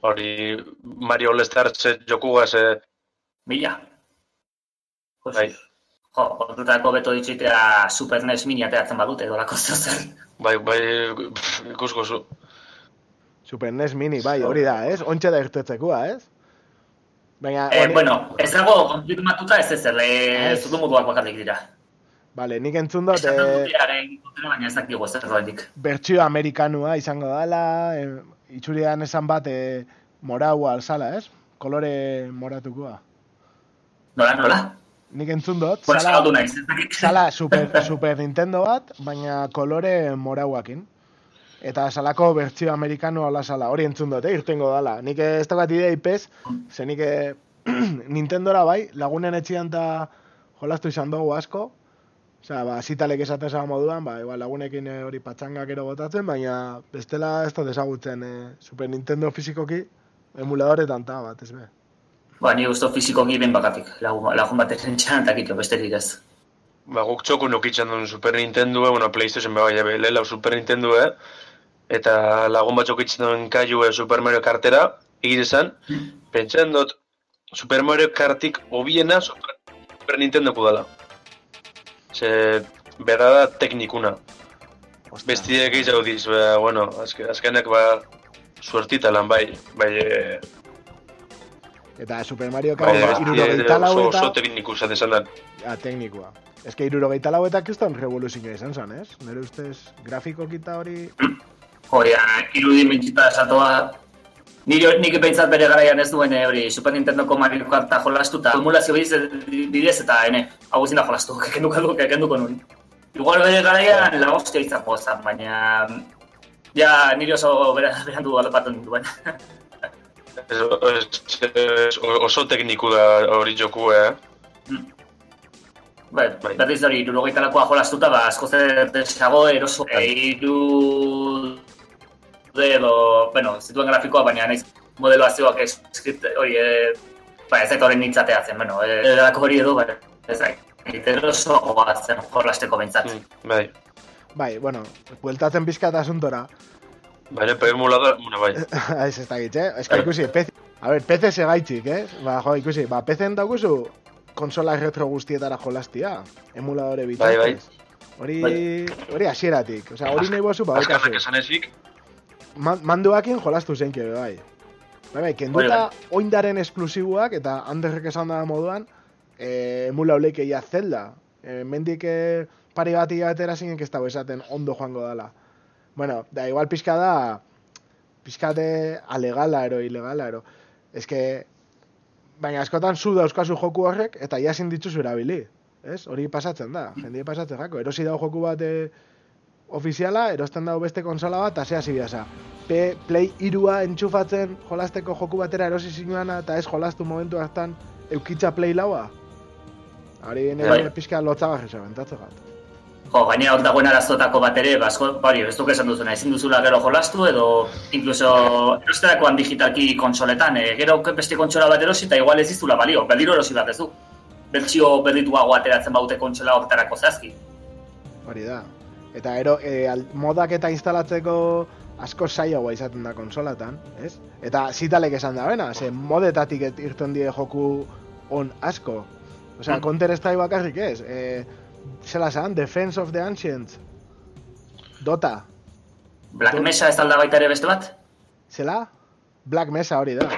hori Mario All Stars eh, jokugaz, e, Mila. Bai, Jo, kontutako beto ditzitea Super NES mini ateratzen badute dolako zer. bai, bai, ikusko zu. Super NES Mini, bai, hori da, ez? Ontxe da irtetzekua, ez? Baina, Eh, bueno, ez dago konfirmatuta ez ez, e, Ez. zutu moduak bakarrik dira. Vale, nik entzun dut, Esaten eh, dutearen kontera, baina ez dakigu ez erroendik. bertsio amerikanua izango dela, e, itxurian esan bat e, moraua alzala, ez? Kolore moratukoa. Nola, nola? Nik entzun dut, zala, naiz, dakit. zala [LAUGHS] super, super Nintendo bat, baina kolore morauakin. Eta salako bertsio amerikanoa ala sala, hori entzun dut, eh, irtengo dala. Nik ez daukat idea ipez, ze nik eh, [CLEARS THROAT] Nintendora bai, lagunen etxian eta jolastu izan dugu asko. Osea, ba, zitalek esaten zara moduan, ba, igual lagunekin eh, hori patxangak ero botatzen, baina bestela ez da desagutzen eh, Super Nintendo fizikoki emuladoretan ta bat, ez be. Ba, ni gusto fizikoki ben bakatik. Lagun, lagun batek entxan eta kito, besterik ez. Ba, guk txoku nukitzen duen Super Nintendo, bueno, Playstation bai, bai, lehela Super Nintendo, eta lagun bat txokitzen duen kaiu Super Mario Kartera, egite zen, pentsen dut, Super Mario Kartik hobiena Super, Super Nintendo dela. Ze, bera da teknikuna. Ostra. Bestiek gehiago diz, ba, bueno, azke, azkenek ba, suertita lan bai, bai, e, Eta Super Mario bai, Kart irurogeita lau oso, eta... oso tekniku zaten zan dan. Ja, teknikoa. Ez que irurogeita lau eta kriston revoluzioa izan zen, ez? Nire ustez, grafiko kita hori... Hori, irudi mintzita esatoa, Nire nik behintzat bere garaian ez duen eh, hori Super Nintendoko Mario Karta jolastu eta emulazio bidez, eta ene, hau ezin da jolastu, [LAUGHS] kenduko du, kenduko nun. Igual bere garaian la hostia izango zen, baina ja nire oso bera, berandu alopatu duen. Ez, ez, ez, oso tekniku da hori joku, eh? Bai, Bai. berriz hori, irurogeitarako jolastuta, ba, asko zer desago eroso, e, iru... de edo, bueno, zituen grafikoa, baina naiz modeloazioak eskript, hori, e, ba, ez dut horren nintzateatzen, bueno, e, edako hori edo, ba, ez da, eroso goatzen jolasteko behintzat. Mm, bai. Bai, bueno, bueltatzen pizkat asuntora. Baina, pe emulador, bueno, bai. [LAUGHS] ez ez dakit, eh? Ez que ikusi, PC... A ver, PC segaitxik, eh? Ba, jo, ikusi, ba, PC-en daukuzu konsola retro guztietara jolastia. Emuladore Bai, bai. bitartez. Hori, hori hasieratik. Osea, hori nahi bozu, ba, Azkarrak daukazu. esan ezik, Man, manduakin jolastu zeinke, be, bai. Bai, bai, kenduta oindaren esklusiboak eta handerrek esan da moduan, e, emula oleike ja zelda. E, mendik e, pari bat hilabetera zinen ez dago esaten ondo joango dala. Bueno, da igual pixka da, pixkate alegala ero, ilegala ero. Ez que, baina askotan zu dauzkazu joku horrek eta jasin dituzu erabili. Ez? Hori pasatzen da, jendie pasatzen jako. Erosi dago joku bat e, ofiziala, erosten dago beste konsola bat, eta zea zibiasa. P Play irua entxufatzen jolasteko joku batera erosi zinuana, eta ez jolastu momentu hartan eukitza Play laua. Hori nire Bai. pixka lotzaga jesu, bentatze gat. Jo, gainera hor dagoen arazotako bat ere, basko, bari, ez duk esan duzuna, ezin duzula gero jolastu, edo incluso erosterakoan digitalki konsoletan, e, gero beste kontsola bat erosi, eta igual ez dizula balio, berriro erosi bat ez du. bertsio berrituago ateratzen baute kontsola horretarako zehazki. Hori da. Eta ero, e, al- modak eta instalatzeko asko zailagoa izaten da konsolatan, ez? Eta zitalek esan da bena, ze modetatik et- irten die joku on asko. Osea, Mm. Counter Strike bakarrik ez. E, zela zan, Defense of the Ancients. Dota. Black Mesa ez dalda baita ere beste bat? Zela? Black Mesa hori da.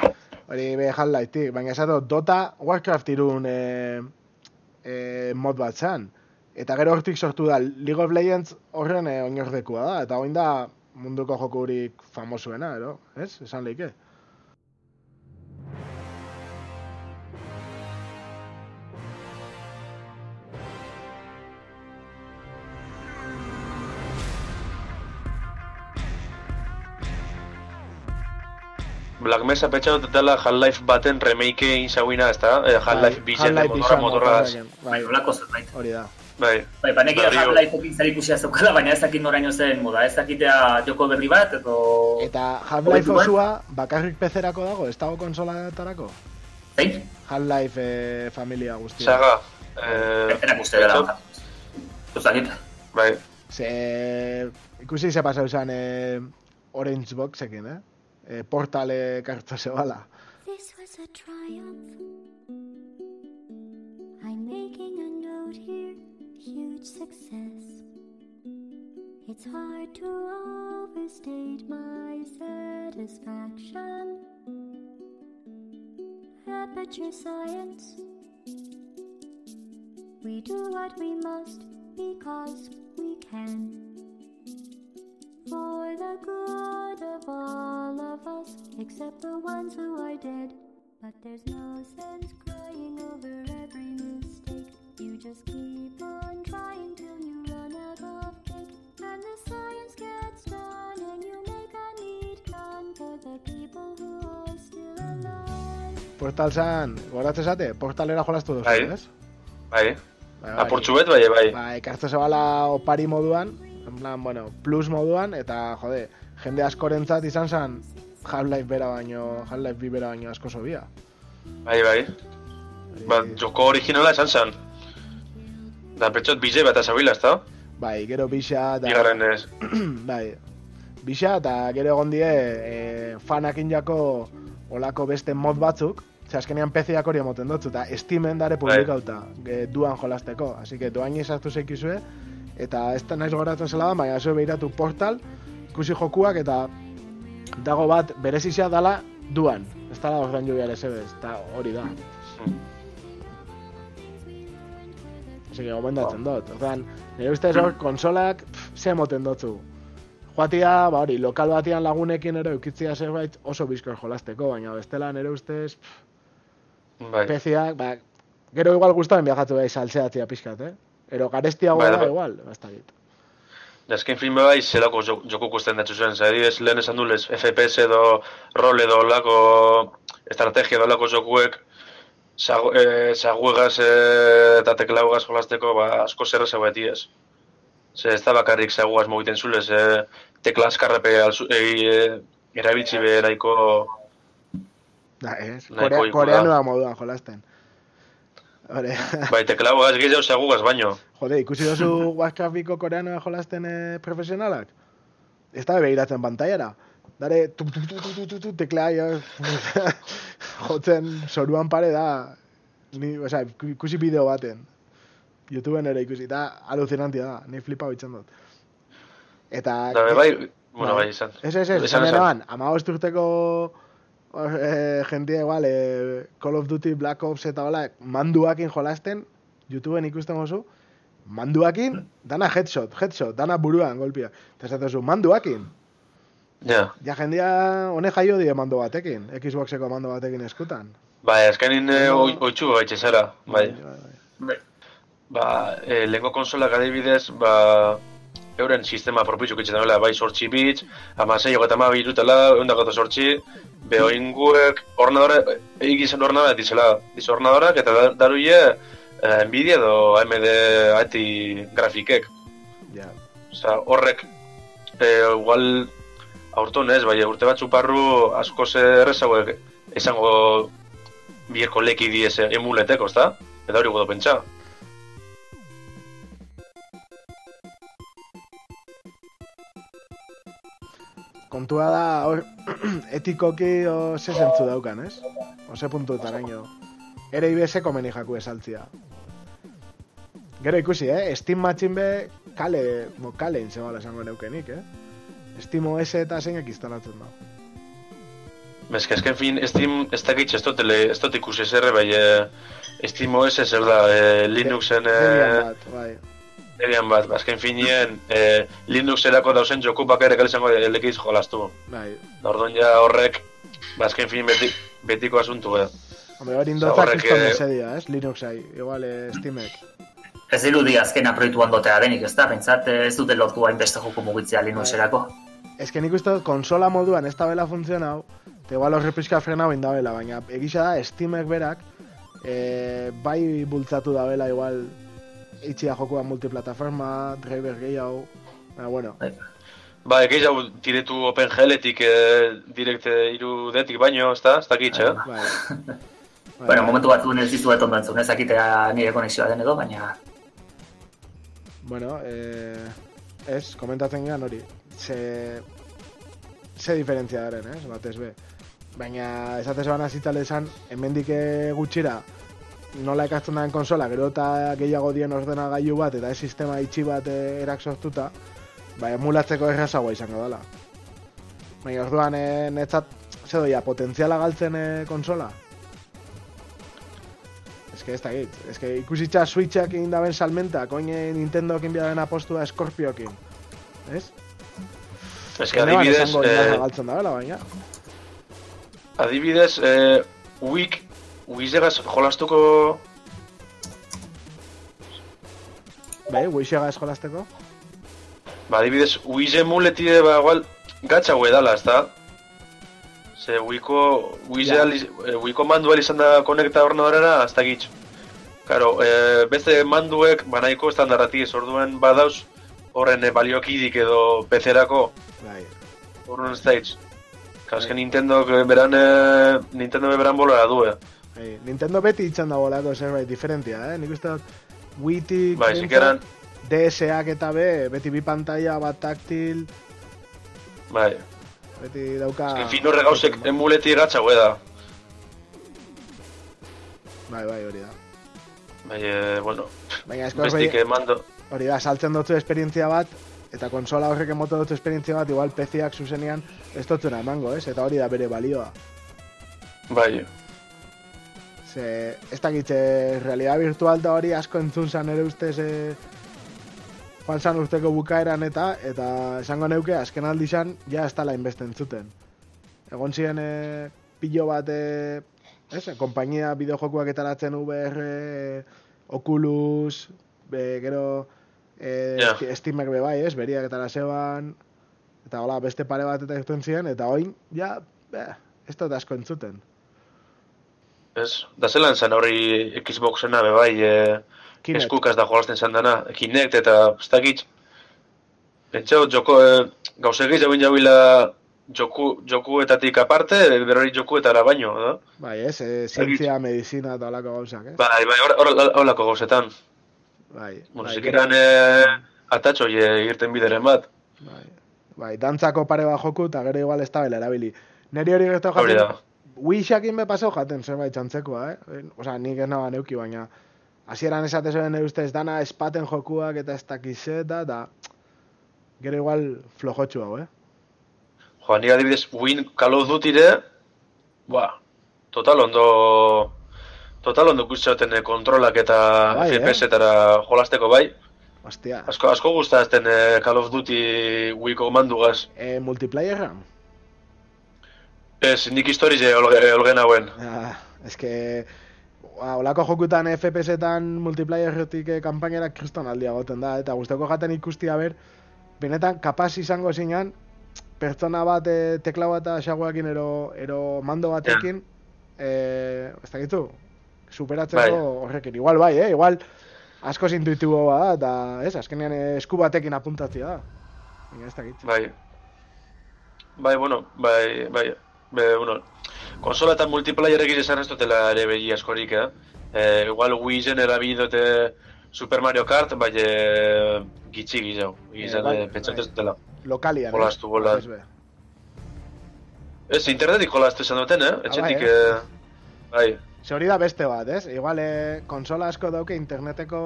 Hori be Half-Life, baina esatu Dota Warcraft irun e, e, mod bat zan. Eta gero hortik sortu da League of Legends horren e, oinordekua da. Eta oin da munduko jokurik famosuena, ero? Ez? Esan leike. Black Mesa pentsa dut dela Half-Life baten remake egin zauina, ez da? Eh, Half-Life Bai, motorra Vision motorraz. motorrarekin, Bai, Bai, nolako zerbait. hori da. Bai, Bai, banek Berriro. Half-Lifeekin zer ikusia zeukala, baina ez dakit noraino zen moda, ez dakitea joko berri bat, edo... Eta Half-Life osua bakarrik PC-erako dago, ez dago konsolatarako? Zein? Half-Life e, familia guztia. Saga. Eh, Erak uste dela. dakit. Bai, Ze, ikusi ze pasau izan e, Orange Boxekin, eh? E, portale kartu zebala. This was a triumph. I'm making a note here, huge success. It's hard to overstate my satisfaction. Aperture science. We do what we must because we can. For the good of all of us, except the ones who are dead. But there's no sense crying over every mistake. You just keep on trying till you run out of cake. And the science gets done, and you make a neat gun for the people who are still alive. Portal zan, goratzen zate, portalera jolastu duzu, Bai. ez? bai. Bai, Apurtxu bet, bai, bai. Bai, kartu zebala opari moduan, en plan, bueno, plus moduan, eta, jode, jende askorentzat izan zen Half-Life bera baino, Half-Life bi bera baino asko sobia. Bai, bai. Ba, joko originala esan zen. Da, pentsot bize bat azabila, ez da? Bai, gero bixa eta... Bigarren ez. [CLEARS THROAT] bai, bixa eta gero egon die e, fanakin jako olako beste mod batzuk, ze azkenean PC-ak hori emoten dutzu, eta Steamen dare publikauta, e, duan jolasteko, así que doain izartu zeikizue, eta ez da naiz goratzen zela da, baina zeu behiratu portal, ikusi jokuak, eta dago bat berezizia dala duan, ez dala ordan jubia ere zebez, eta hori da. Que gomendatzen dut. Ordan, nire ustez hor, konsolak, pff, ze emoten dutzu. Joatia, ba hori, lokal batean lagunekin ere eukitzia zerbait oso bizkor jolasteko, baina bestela nire ustez, pff, Bai. peziak, ba, gero igual gustatzen viajatu bai saltzeatzia pixkat, eh? Ero garestiago Bai, da, bai. igual, basta dit. Azken filme bai, zelako jo- joko ikusten dut zuen. Zadibidez, lehen esan dulez, FPS edo rol edo lako estrategia edo lako jokuek zagu- eh, zaguegaz eh, eta teklaugaz jolasteko ba, asko zerra beti ez. Ze ez da bakarrik zaguaz mogiten zulez, eh, tekla azkarrepe alzu, eh, erabiltzi be nahiko Da, ez? Nahiko Korea, koreanoa moduan jolasten. Hore, [LAUGHS] bai teklaugaz gehiago zagugaz baino. jode, ikusi dozu Warcraft biko koreanoa jolasten eh, profesionalak? Ez da behiratzen pantailara. Dare, tu, tu, tu, tu, tu, teklea jo, [LAUGHS] jotzen soruan pare da, ni, o sea, ikusi bideo baten. YouTubeen ere ikusi, da alucinantia da, ni flipa bitzen dut. Eta... Da, bai, bueno, bai, izan. Ez, ez, ez, eroan, amabost urteko eh, jentia igual, eh, Call of Duty, Black Ops eta hola, manduakin jolasten, YouTubeen ikusten oso, manduakin, dana headshot, headshot, dana buruan golpia. Eta zu, manduakin. Ja. Ja jendia hone jaio die mando batekin, Xboxeko mando batekin eskutan. Bai, azkenin eh, oi- oitxu zara, bai. Bai. Ba, e, lehenko konsolak adibidez, ba, euren sistema propitxuk itxetan dela, bai sortxi bitz, amasei hogeta ama birutela, eundako eta sortxi, behoinguek, ordenadora, egizan ordenadora dizela, diz ordenadorak, eta da- daruie, eh, Nvidia edo AMD ati grafikek. Ja. Osa, horrek, e, igual, aurton ez, bai, urte batzu parru asko errezagoek esango bieko leki diez emuleteko, ezta? Eta hori gudo pentsa. Kontua da, hor, [CLEARS THROAT] etikoki o ze zentzu daukan, ez? Ose puntuetaraino. Ere IBS komeni jaku esaltzia. Gero ikusi, eh? Steam matchin be, kale, mo, kale inzebala esango neukenik, eh? Steam OS eta zeinak instalatzen da. Bezka, esken fin, Steam ez dakit ez dut, ez dut ikusi zerre, bai, eh, Steam OS zer da, eh, Linuxen, Debian eh, bat, bai. Debian bat, azken finien, eh, Linuxerako dauzen joku bakarrik izango elekiz jolastu. Bai. Orduan ja horrek, ba, azken fin beti, betiko asuntu, eh. Hombre, hori indotzak eh, mesedia, ez? Linuxai, igual eh, Steamek. Ez dirudi azkena proiektuan dotea denik, ez da? Pentsat ez dute lortu hainbeste joko mugitzea Linuxerako. Ez que nik uste dut konsola moduan ez da bela funtzionau, eta igual horre pixka frenau indabela, baina egisa da Steamek berak e, bai bultzatu da bela igual itxia jokua multiplataforma, driver gehiago, baina bueno, Ba, egei jau diretu OpenGL-etik eh, direkt eh, irudetik baino, ez da? Ez dakit, eh? bai. [LAUGHS] Bueno, momentu batzuen ez dizuet ondo entzun, ezakitea nire konexioa den edo, baina Bueno, eh, ez, komentatzen gehan hori, ze, ze diferentzia daren, ez, batez be. Baina, esatez bana zitzale esan, hemendik gutxira, nola ikasten den konsola, gero eta gehiago dien ordenagailu bat, eta ez sistema itxi bat eh, erak sortuta, ba, emulatzeko errazagoa izango dela. Baina, orduan, eh, netzat, ze doia, potentziala galtzen eh, konsola? Que ez da git, que ikusitza Switchak egin daben salmenta, koine Nintendo egin biaren apostua Scorpiokin. Ez? Que adibidez, eh... galtzen da, baina. adibidez, eh, Wik, Wizegaz jolastuko, Bai, Wishega eskolasteko. ba, adibidez, Wize muletide, ba, igual, gatsa hue dala, ez da? Ze, Wiko, Wize Ja. aliz, eh, Wiko manduel izan da konekta ordenadorera, ez da gitz. Karo, eh, beste manduek, banaiko estandarrati ez orduan badauz, horren eh, baliokidik edo PC-erako, Bai. orduan ez da hitz. Kaske Nintendo beran, eh, Nintendo beran bolara du, eh. Bai, Nintendo beti itzan dago lako zerbait diferentia, eh? Nik uste dut Wii-tik Bai, zikeran, DS-ak eta be, beti bi pantalla, bat taktil, bai. Beti dauka... En fin, horre gauzek emuleti hue da. Bai, bai, hori da. Bai, eh, bueno, Baina esko bestik hori, eh, mando, hori da, saltzen dutzu esperientzia bat, eta konsola horrek emoto dutzu esperientzia bat, igual PC-ak zuzenean ez dutzuna emango, ez? Eta hori da bere balioa. bai. Ze, ez dakitze, realidad virtual da hori asko entzun zan ere ustez e, joan zan urteko bukaeran eta eta esango neuke azken aldi zan ja ez tala inbeste entzuten. Egon ziren e, pilo bat e, ez, kompainia bideojokuak etaratzen VR, e, Oculus, be, gero e, yeah. Steamek be bai, ez, beriak etara zeban, eta hola, beste pare bat eta irten ziren, eta oin, ja, be, ez dut asko entzuten. Ez, da zelan zen hori Xboxena be bai, eh, Kinect. eskukaz da jolasten zan dana, Kinect eta ez dakit. Pentsau, joko, eh, gauze gehiago egin jauila joku, jokuetatik aparte, berori jokuetara baino, da? Bai, ez, e, zientzia, medizina eta holako gauzak, ez? Bai, bai, hor- hor- horrelako gauzetan. Bai, Bueno, bai, zikeran eh, atatxo eh, irten bideren bat. bai, bai, dantzako pare bat joku eta gero igual ez da bela erabili. Neri hori gertu jaten. Wishakin be pasau jaten zerbait txantzekoa, eh? Osa, nik ez nagoa neuki, baina hasieran esate zuen nire ustez dana espaten jokuak eta ez dakizeta, eta gero igual flojotxu hau, eh? Joan, ni adibidez, Win Call of Dutyre, ba, total ondo, total ondo guztioten eh, kontrolak eta Bai, eh? FPS-etara jolasteko bai. Ostia, Asko, asko guztazten eh, Call of Duty Wii komandugaz. e, multiplayerra? Ez, nik historiz eh, olge, olgen hauen. Ah, ez que... Ba, olako jokutan FPS-etan multiplayerretik eh, kanpainerak kriston aldia goten da, eta guztoko jaten ikustia ber, benetan kapaz izango zinan, pertsona bat eh, tekla bat xaguakin ero, ero mando batekin, eh, ez dakitu, superatzeko Bai. horrekin. Igual bai, eh? Igual asko intuitibo da, eta ez, azkenean eh, esku batekin apuntatzia da. Baina ez dakit. Bai. Bai, bueno, bai, bai. Be, bueno, konsola eta multiplayer egiz esan ez dutela ere behi askorik, eh? Eh, igual Wii zen erabili dute Super Mario Kart, bai eh, gitxi gizau. Gizan, bai, eh, pentsatu bai. ez dela. Lokalian, Jolastu, bola. Ez internetik jolastu esan duten, eh? Etxetik, bai, eh? eh, bai. Ze hori da beste bat, ez? Igual, eh, konsola asko dauke interneteko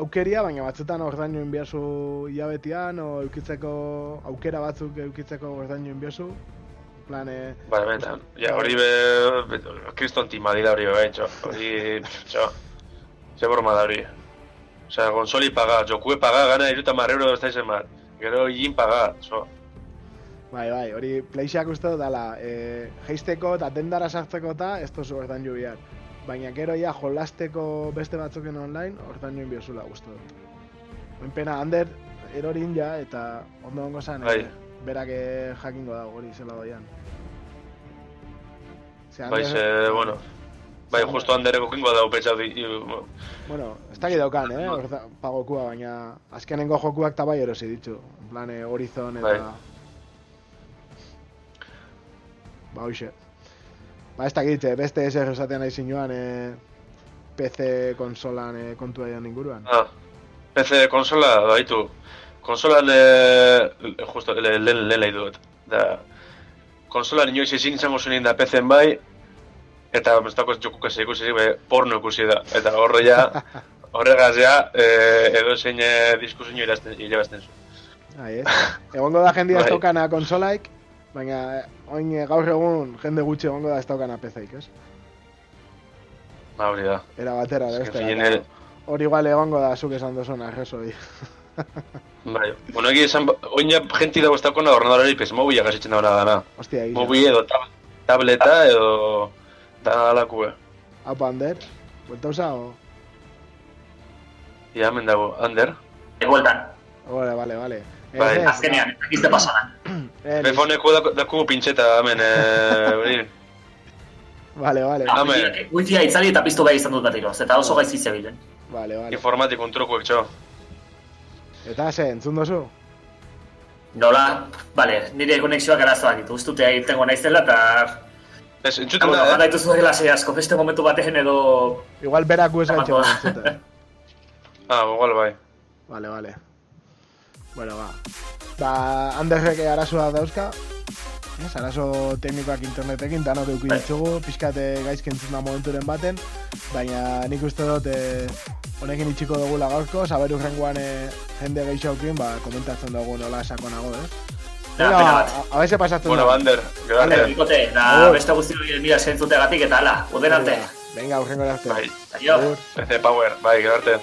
aukeria, baina batzutan ordainu inbiazu hilabetian, o eukitzeko aukera batzuk eukitzeko ordainu inbiazu. En plan, eh, Bai, benetan. Ja, hori be, kriston timadi da hori be, txo. Hori, txo. Ze broma da hori. Osea, konsoli paga, jokue paga, gana iruta marreuro ez da izen mar. Gero higin paga, txo. bai, bai, hori Playxeak uste dut dala, eh, geisteko eta dendara sartzeko eta ez tozu ordainu bihar. Baina gero ja jolasteko beste batzuken online, ordainu inbiozula uste dut. Oin pena, Ander, erorin ja, eta ondo ongo zan, Bai. eh, berak eh, jakingo dago hori zela doian. Bai, ze, bueno. Bai, justo handereko kingo da upetxau di... Bueno, ez dakit daukan, eh, orda, pagokua, baina azkenengo jokuak eta bai erosi ditu. En plan, eh, Horizon eta... Bai. Ba, hoxe. Ba, ez dakit, eh, beste eser esatean nahi zinuan, eh, PC konsolan eh, kontua dian inguruan. Ah, PC konsola, baitu. Konsolan, eh, justo, le- lehen le, le, dut. Da, konsolan inoiz ezin izango zuen da PC-en bai, eta dago jokuk ez ikusi, be, porno ikusi da. Eta horre ja, [LAUGHS] horregaz ja, eh, edo zein eh, diskusioa irazten, irabazten zu. Ai, ez? Egongo da jendea ez Bai. daukana konsolaik, baina eh, oin eh, gaur egun jende gutxi egongo da ez daukana PC-ik, ez? Ba, hori da. Era batera, da, Ez Hori igual egongo da zuk esan duzuna, arrezoi. [LAUGHS] Bai, bueno, egia esan, oin ja jenti dago ez daukona ordenadorari pez mobila gazitzen dauna gana. Hostia, egia. Mobi edo tab tableta edo da alakue. Haupa, Ander, buelta usa, o... Ja, hemen dago, Ander. Egueltan, Vale, vale, vale. Bai. Ez, ez, azkenean, egizte pasadan. [CLEARS THROAT] eh, Telefoneko daku, daku pintxeta hemen, eh, [LAUGHS] hori. Vale, vale, Ah, Ame. wifi- itzali eta piztu behar izan dut berriro, eta oso gaizki zebilen. vale, vale. Informatikun trukuek, txo. Eta ze, entzun dozu? Nola, bale, nire konexioak arazoak ditu, ustute egitengo naizela, eta... Ez, bueno, da, gara eh? dituzu dela sei asko, beste momentu batean edo... Igual berak guez gaitxo Amatua. entzuten. Ah, igual bai. Vale, vale. Bueno, ba. Ba, Anderrek arazoa dauzka. Ez, arazo teknikoak internetekin, danok euki Bai. ditugu, pixkate gaizki entzun da momenturen baten, baina nik uste dut eh, honekin itxiko dugula gaurko, saber urrengoan eh, jende gehiagokin, ba, komentatzen dugu nola sakonago, eh? Da, pena ba, bat. a, a veces pasatzen Bueno, da. Ander, gero Vale, arte. bikote, da Agur. beste guzti hori mira zentzutegatik eta ala, uden arte. Venga, urrengo arte. Bai, Aio. Agur. PC Power, bai, gero arte.